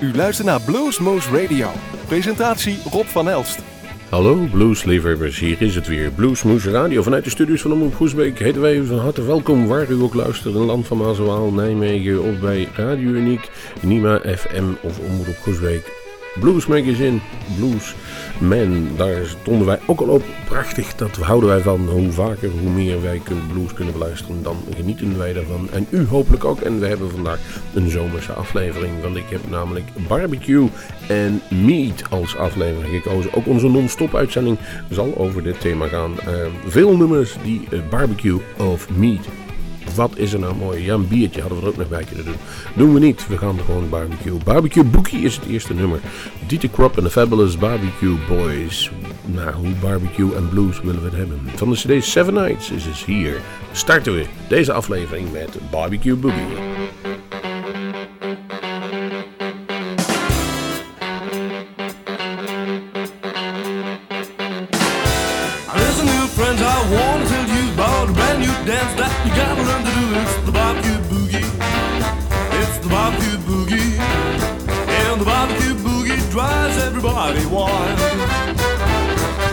U luistert naar Bluesmoose Radio. Presentatie Rob van Elst. Hallo bluesliefhebbers, hier is het weer. Bluesmoose Radio vanuit de studios van Omroep Groesbeek. Heten wij u van harte welkom waar u ook luistert. In land van Maaswaal, Nijmegen of bij Radio Uniek, Nima FM of Omroep Groesbeek. Blues Magazine, Blues Man, daar stonden wij ook al op. Prachtig, dat houden wij van. Hoe vaker, hoe meer wij blues kunnen beluisteren, dan genieten wij daarvan. En u hopelijk ook. En we hebben vandaag een zomerse aflevering, want ik heb namelijk barbecue en meat als aflevering gekozen. Ook onze non-stop uitzending zal over dit thema gaan. Uh, veel nummers die uh, barbecue of meat wat is er nou mooi? Ja, een biertje hadden we er ook nog bij kunnen doen. Doen we niet. We gaan gewoon barbecue. Barbecue Bookie is het eerste nummer. Dieter Krop en de Fabulous Barbecue Boys. Nou, hoe barbecue en blues willen we het hebben? Van de CD Seven Nights is dus hier. Starten we deze aflevering met Barbecue Boogie. Everybody wild.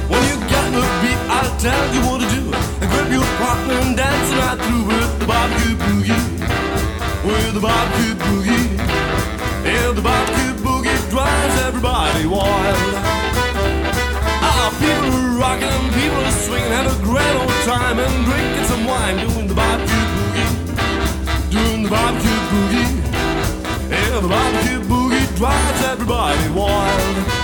When you got the beat, I'll tell you what to do. And grab your partner and dance right through with the barbecue boogie. With the barbecue boogie. And the barbecue boogie drives everybody wild. Ah, people are rocking, people are swinging, have a grand old time and drinking some wine, doing the barbecue boogie, doing the barbecue boogie, and the barbecue boogie drives everybody wild.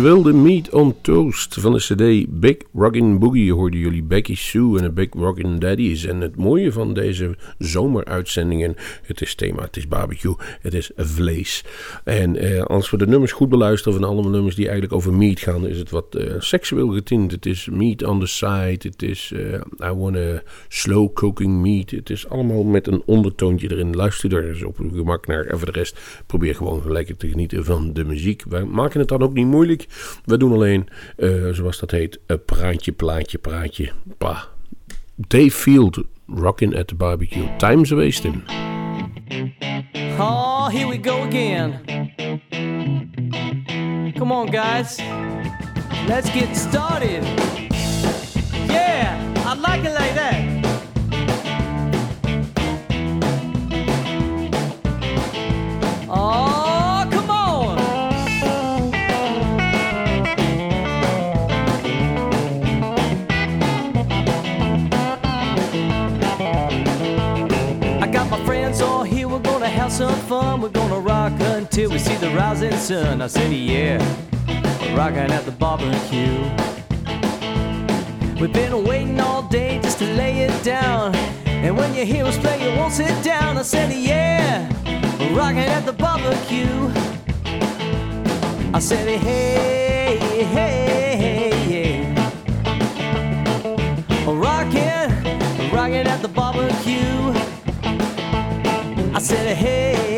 Ze wilde Meat on Toast van de CD Big Rockin' Boogie. Hoorden jullie Becky Sue en de Big Rockin' Daddies. En het mooie van deze zomeruitzendingen: het is thema, het is barbecue, het is vlees. En eh, als we de nummers goed beluisteren van allemaal nummers die eigenlijk over meat gaan, is het wat uh, seksueel getint. Het is meat on the side, het is uh, I wanna slow cooking meat. Het is allemaal met een ondertoontje erin. Luister er eens op uw gemak naar. En voor de rest, probeer gewoon lekker te genieten van de muziek. Wij maken het dan ook niet moeilijk. We doen alleen, uh, zoals dat heet, een praatje, plaatje, praatje. Pa. Dave Field, Rockin' at the Barbecue. Time's wasting. Oh, here we go again. Come on, guys. Let's get started. Yeah, I like it like that. Fun. We're gonna rock until we see the rising sun. I said, yeah, we're rocking at the barbecue. We've been waiting all day just to lay it down. And when you hear us play, you won't sit down. I said, yeah, we're rocking at the barbecue. I said, hey, hey, hey, yeah. Rocking, rocking at the barbecue. I said, hey,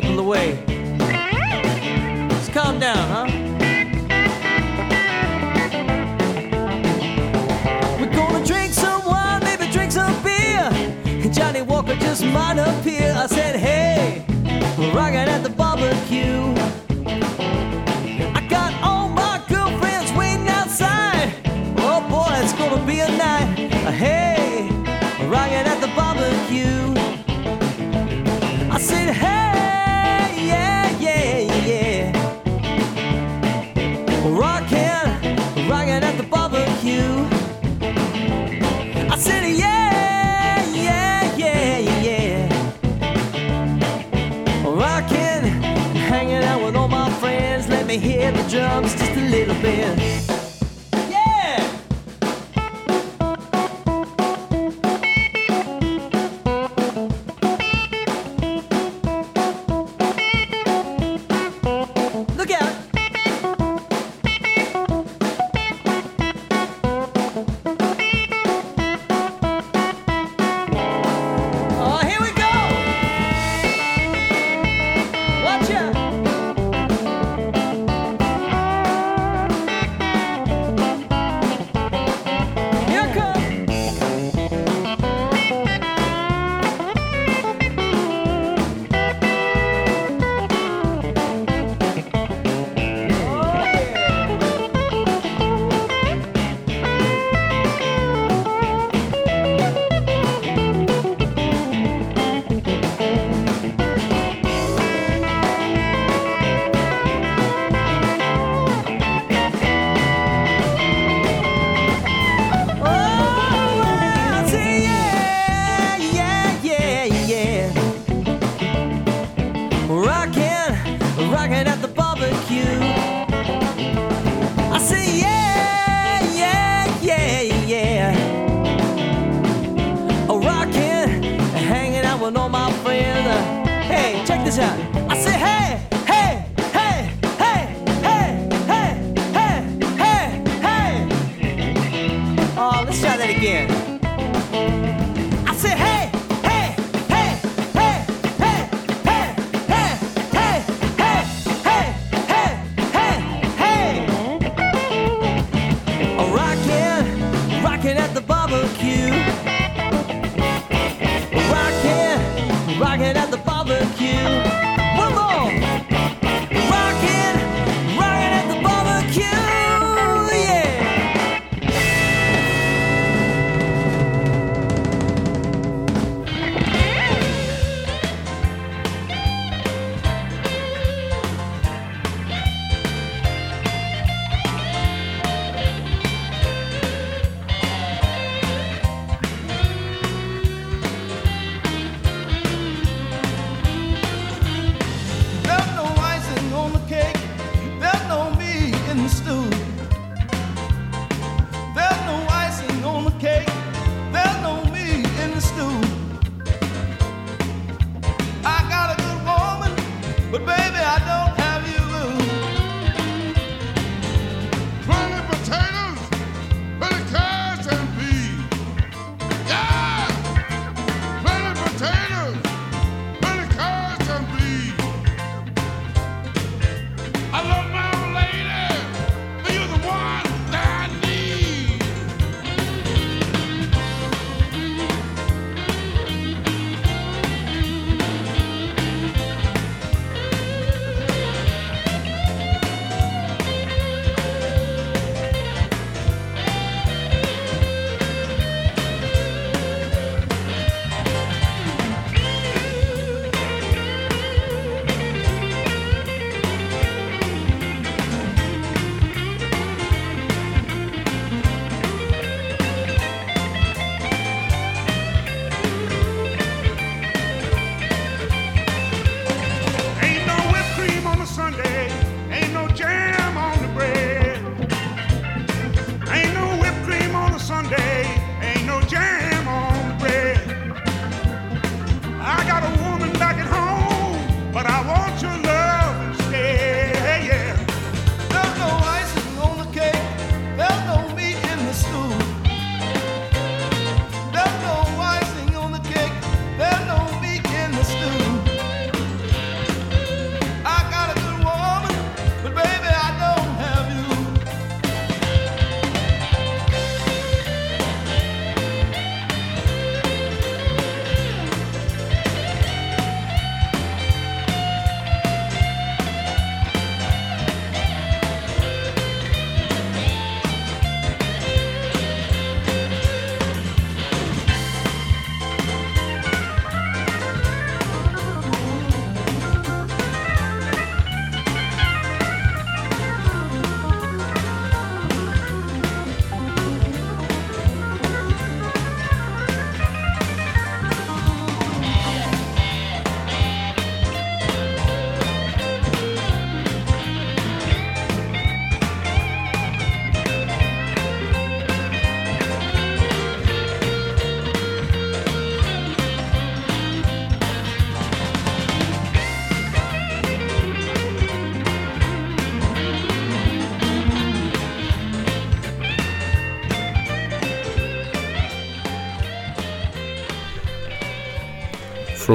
people away. Just calm down, rocking at the barbecue. been.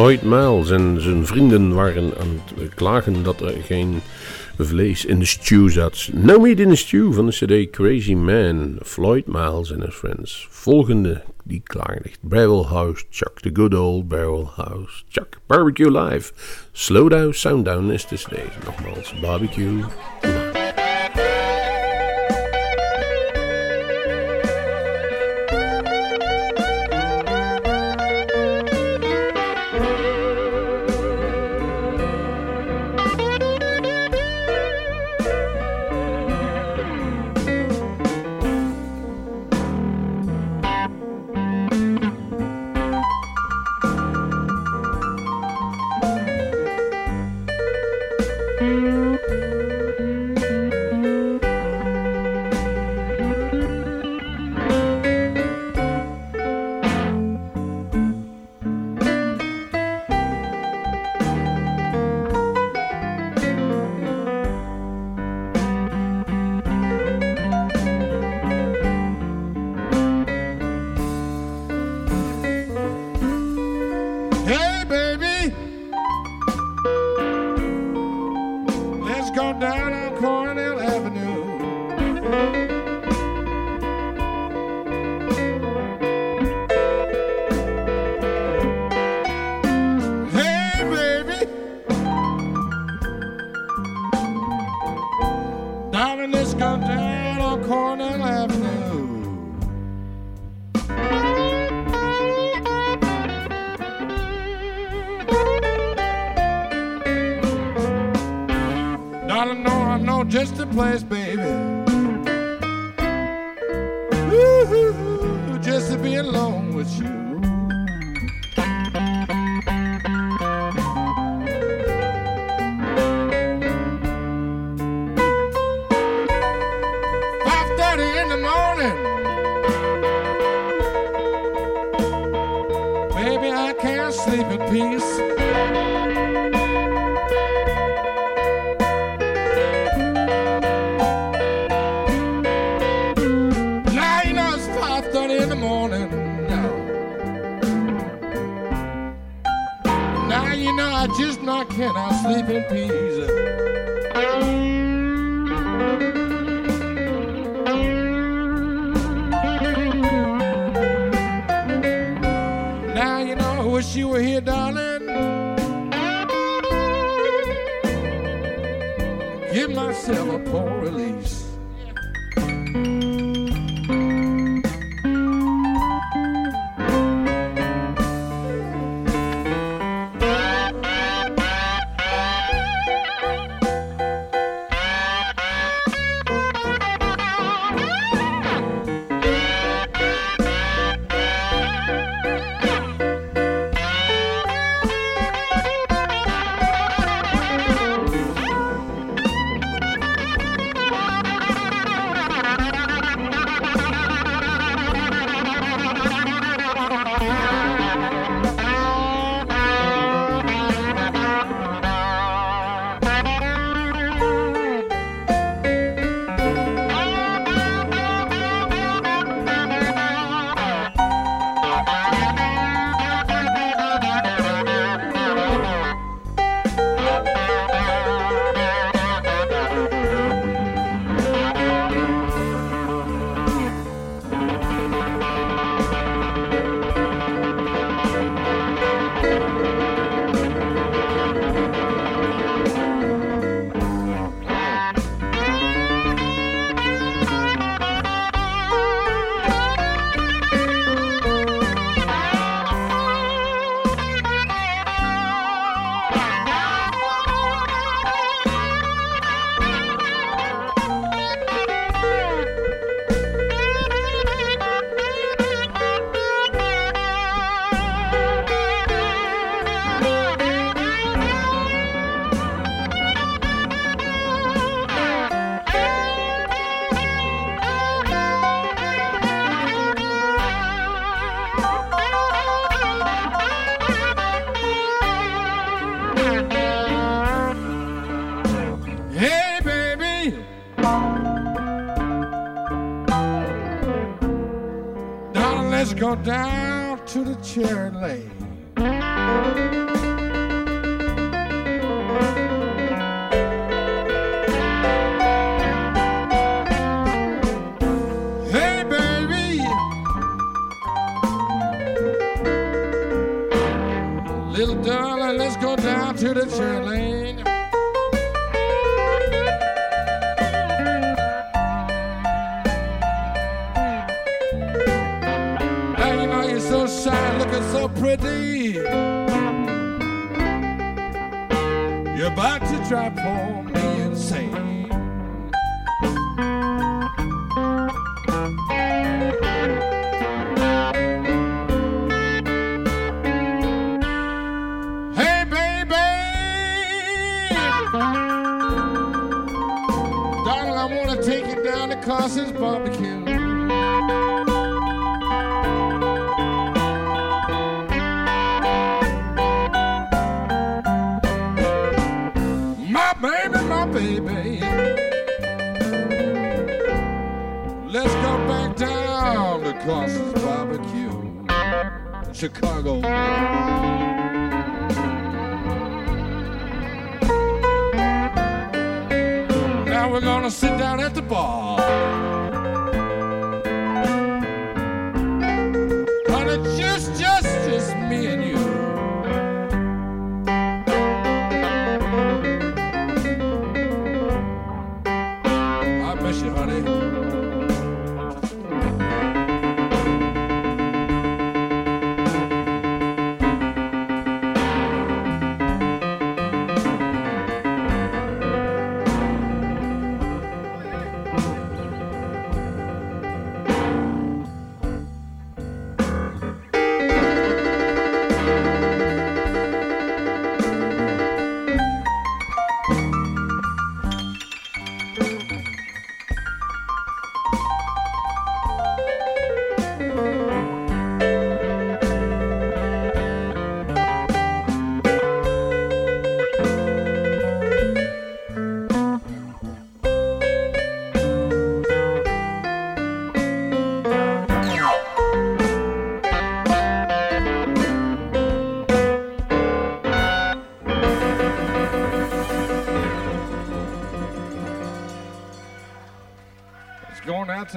Floyd Miles en zijn vrienden waren aan het klagen dat er geen vlees in de stew zat. No meat in the stew van de CD Crazy Man. Floyd Miles and his friends. Volgende die klaar. Barrel House Chuck. The good old Barrel House Chuck. Barbecue Live. Slow down, sound down is de CD. Nogmaals, barbecue I wish you were here, darling. Give myself a poor release.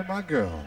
To my girl.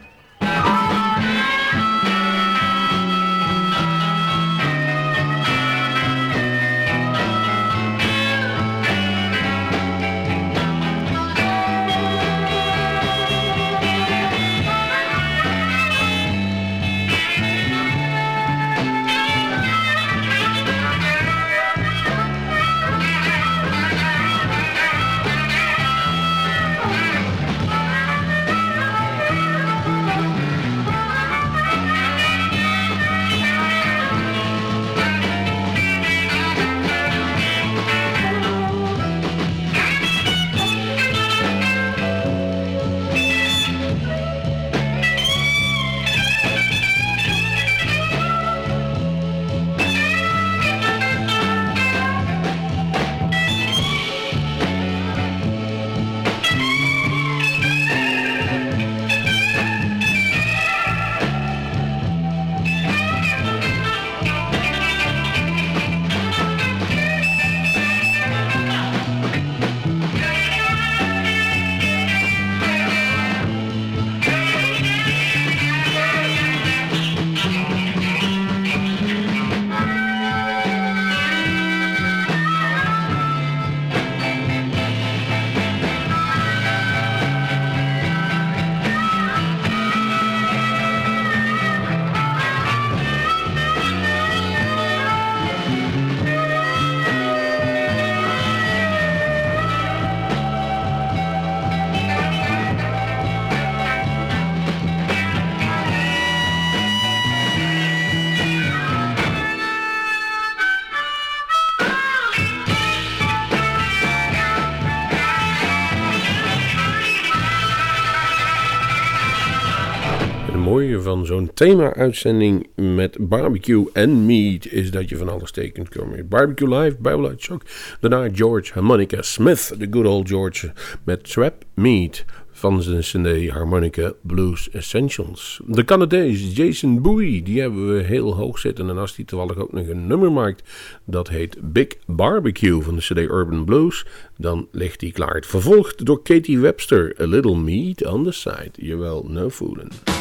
Zo'n thema-uitzending met barbecue en meat is dat je van alles tekent. Barbecue Live, Bible uit Shock. Daarna George Harmonica Smith, de good old George, met Trap Meat. van zijn CD Harmonica Blues Essentials. De Canadees Jason Bowie, die hebben we heel hoog zitten. En als die toevallig ook nog een nummer maakt, dat heet Big Barbecue van de CD Urban Blues, dan ligt die klaar. Vervolgd door Katie Webster, A Little Meat on the Side. Jawel, no fooling.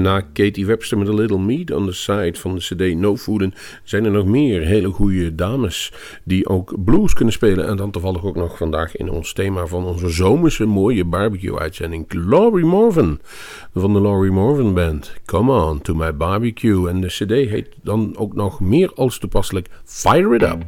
Na Katie Webster met A Little Meat on the Side van de CD No Fooden zijn er nog meer hele goede dames die ook blues kunnen spelen. En dan toevallig ook nog vandaag in ons thema van onze zomerse mooie barbecue-uitzending. Laurie Morven van de Laurie Morven Band. Come on to my barbecue. En de CD heet dan ook nog meer als toepasselijk Fire It Up.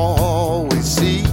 always see.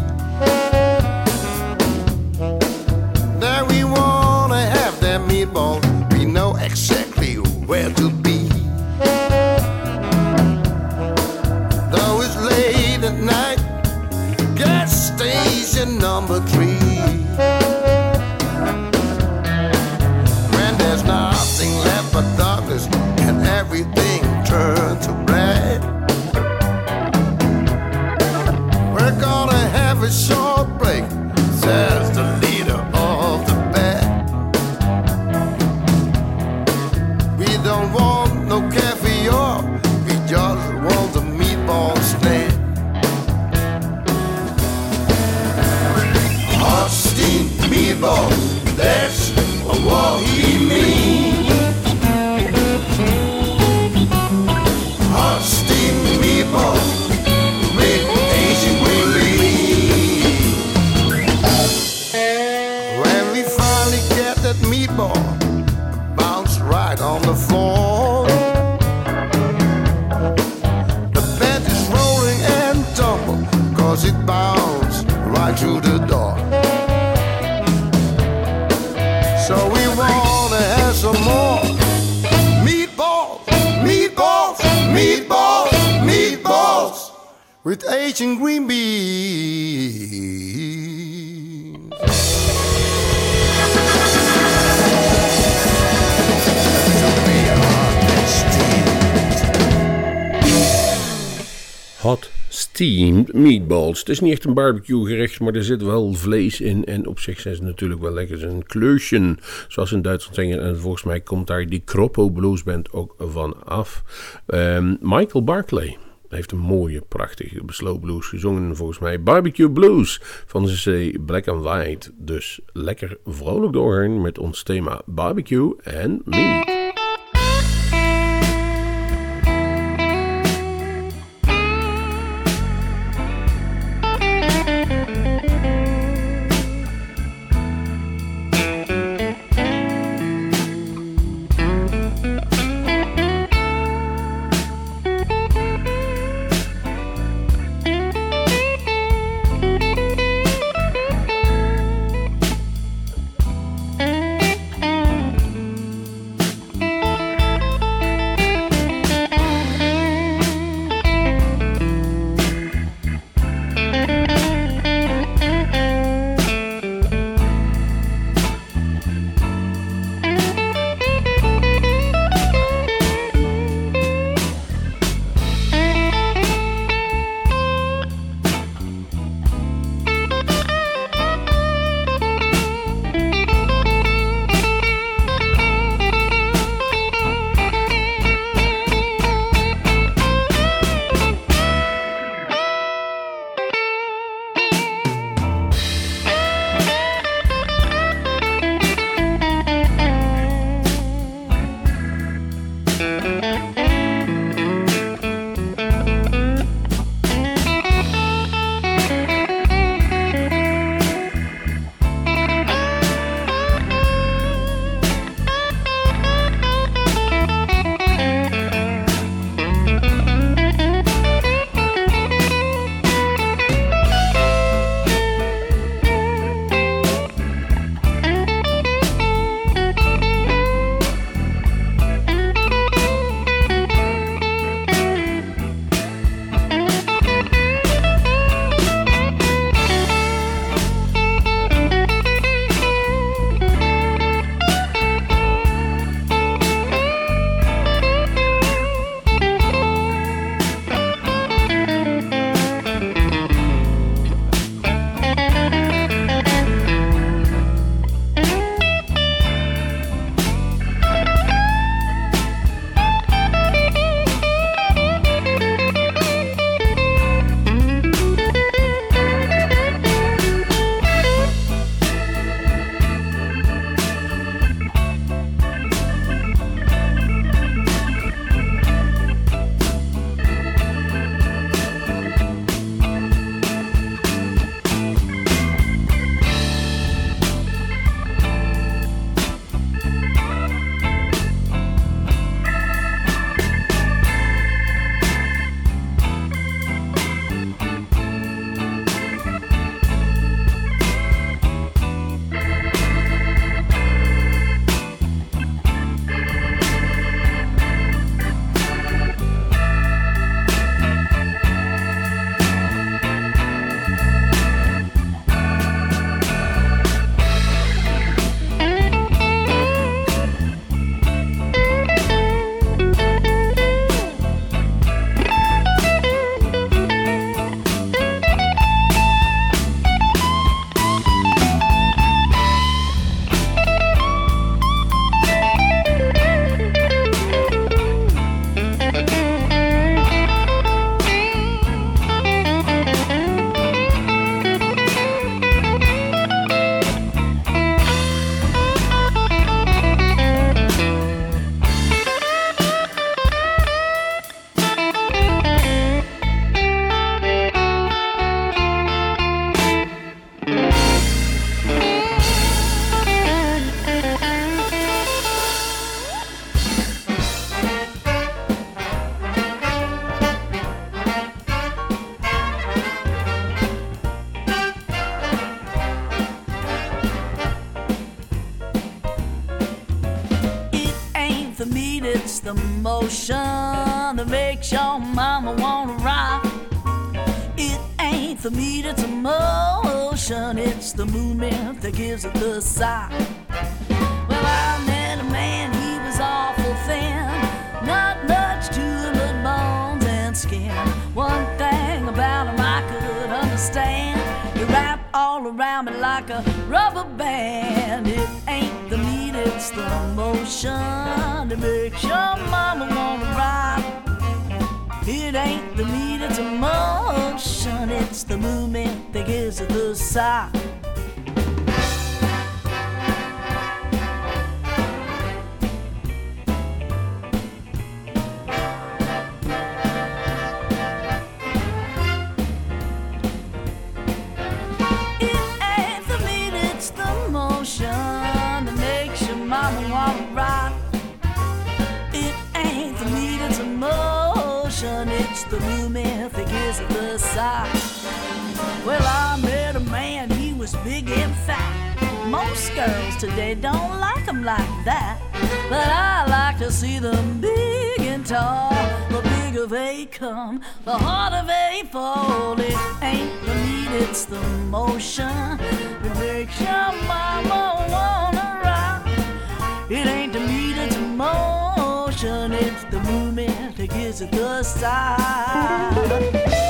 Het is niet echt een barbecue gerecht, maar er zit wel vlees in. En op zich zijn ze natuurlijk wel lekker. Een kleusje, zoals in Duitsland zeggen. En volgens mij komt daar die Kroppo Blues Band ook van af. Ehm, Michael Barclay heeft een mooie, prachtige slow blues gezongen. Volgens mij Barbecue Blues van de C Black and White. Dus lekker vrolijk doorheen met ons thema barbecue en meat. Gives it the sigh. Well, I met a man, he was awful thin, not much to but bones and skin. One thing about him I could understand, he wrapped all around me like a rubber band. It ain't the meat, it's the motion that makes your mama wanna ride. It ain't the meat, it's a motion, it's the movement that gives it the sigh. Big and fat. Most girls today don't like him like that. But I like to see them big and tall. The bigger they come, the harder they fall. It ain't the meat, it's the motion that makes your mama wanna rock. It ain't the meat, it's the motion, it's the movement that gives it the sigh.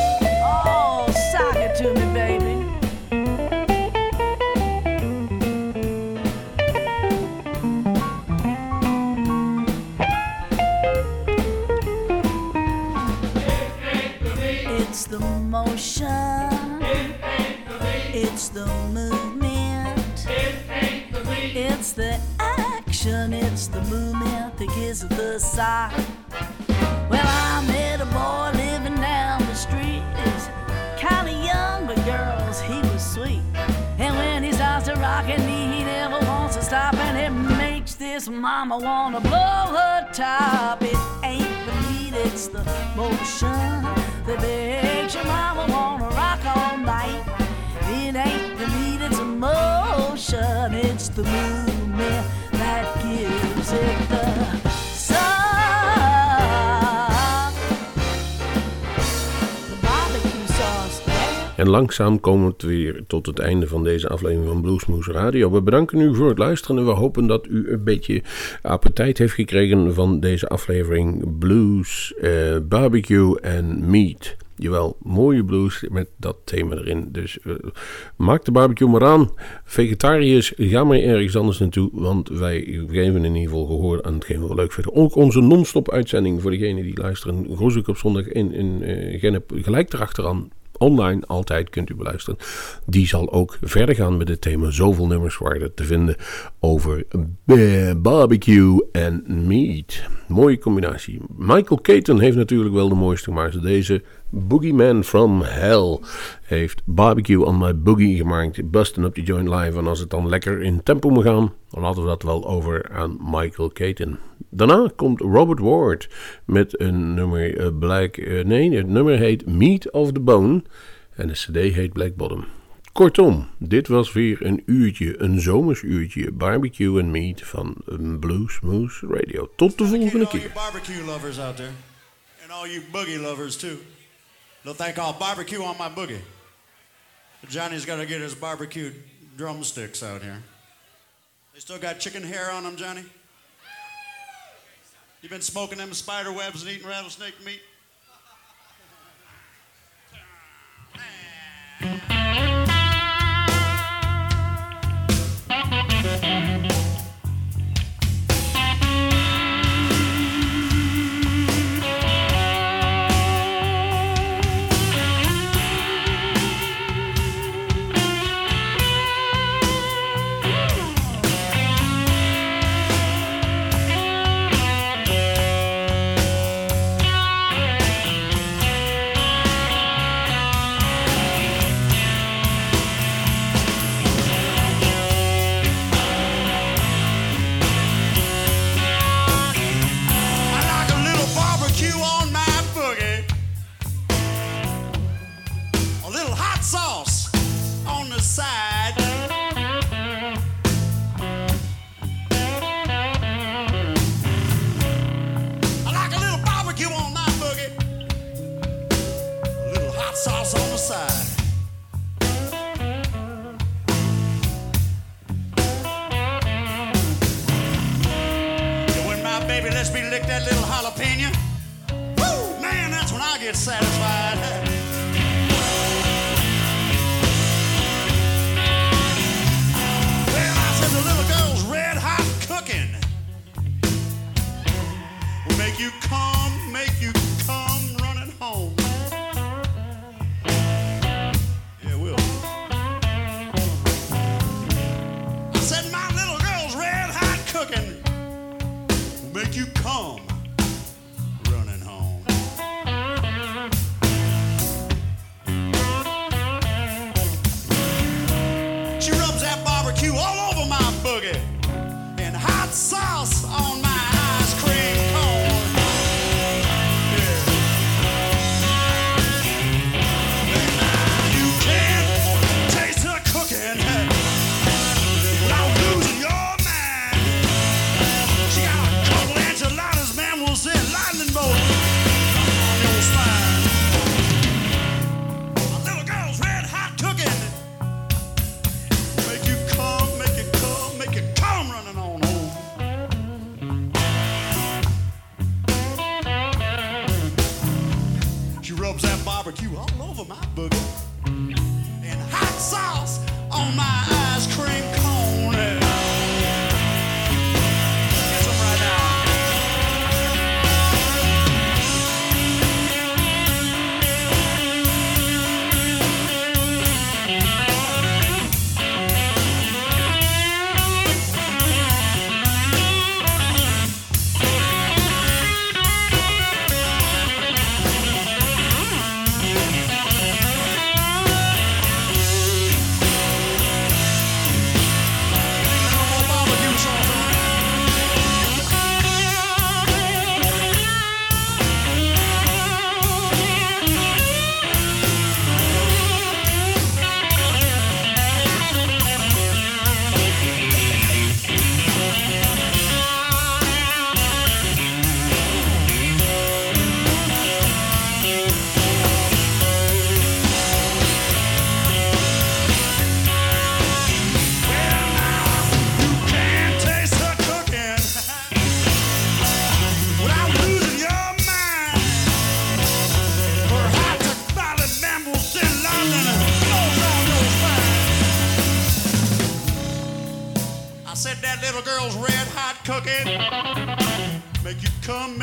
The movement. It's the action. It's the movement that gives it the sigh. Well, I met a boy living down the street. He's kinda young, but girls, he was sweet. And when he starts to rockin' me, he never wants to stop, and it makes this mama wanna blow her top. It ain't the beat, it's the motion that makes your mama wanna. The it's it's the movement that gives it the. En langzaam komen we weer tot het einde van deze aflevering van Bluesmoose Radio. We bedanken u voor het luisteren en we hopen dat u een beetje appetijt heeft gekregen van deze aflevering Blues, eh, Barbecue en Meat. Jawel, mooie blues met dat thema erin. Dus eh, maak de barbecue maar aan. Vegetariërs, ga maar ergens anders naartoe. Want wij geven in ieder geval gehoor aan hetgeen we leuk vinden. Ook onze non-stop uitzending voor degenen die luisteren. Groeshoek op zondag in, in eh, Gennep. Gelijk erachteraan online altijd kunt u beluisteren. Die zal ook verder gaan met het thema. Zoveel nummers waren te vinden over eh, barbecue en meat. Mooie combinatie. Michael Caton heeft natuurlijk wel de mooiste gemaakt. Deze Boogeyman from Hell heeft Barbecue on My Boogie gemaakt. Bustin' Up the Joint Live. En als het dan lekker in tempo moet gaan, dan laten we dat wel over aan Michael Caton. Daarna komt Robert Ward met een nummer eh, eh, nee, het nummer heet Meat of the Bone. En de cd heet Black Bottom. Kortom, dit was weer een uurtje, een zomersuurtje barbecue en meat van Blues Moose Radio. Tot de volgende keer. and all you boogie lovers too. They'll think I'll barbecue on my boogie. Johnny's got to get his barbecue drumsticks out here. They still got chicken hair on them, Johnny? You been smoking them spider webs and eating rattlesnake meat?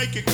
make it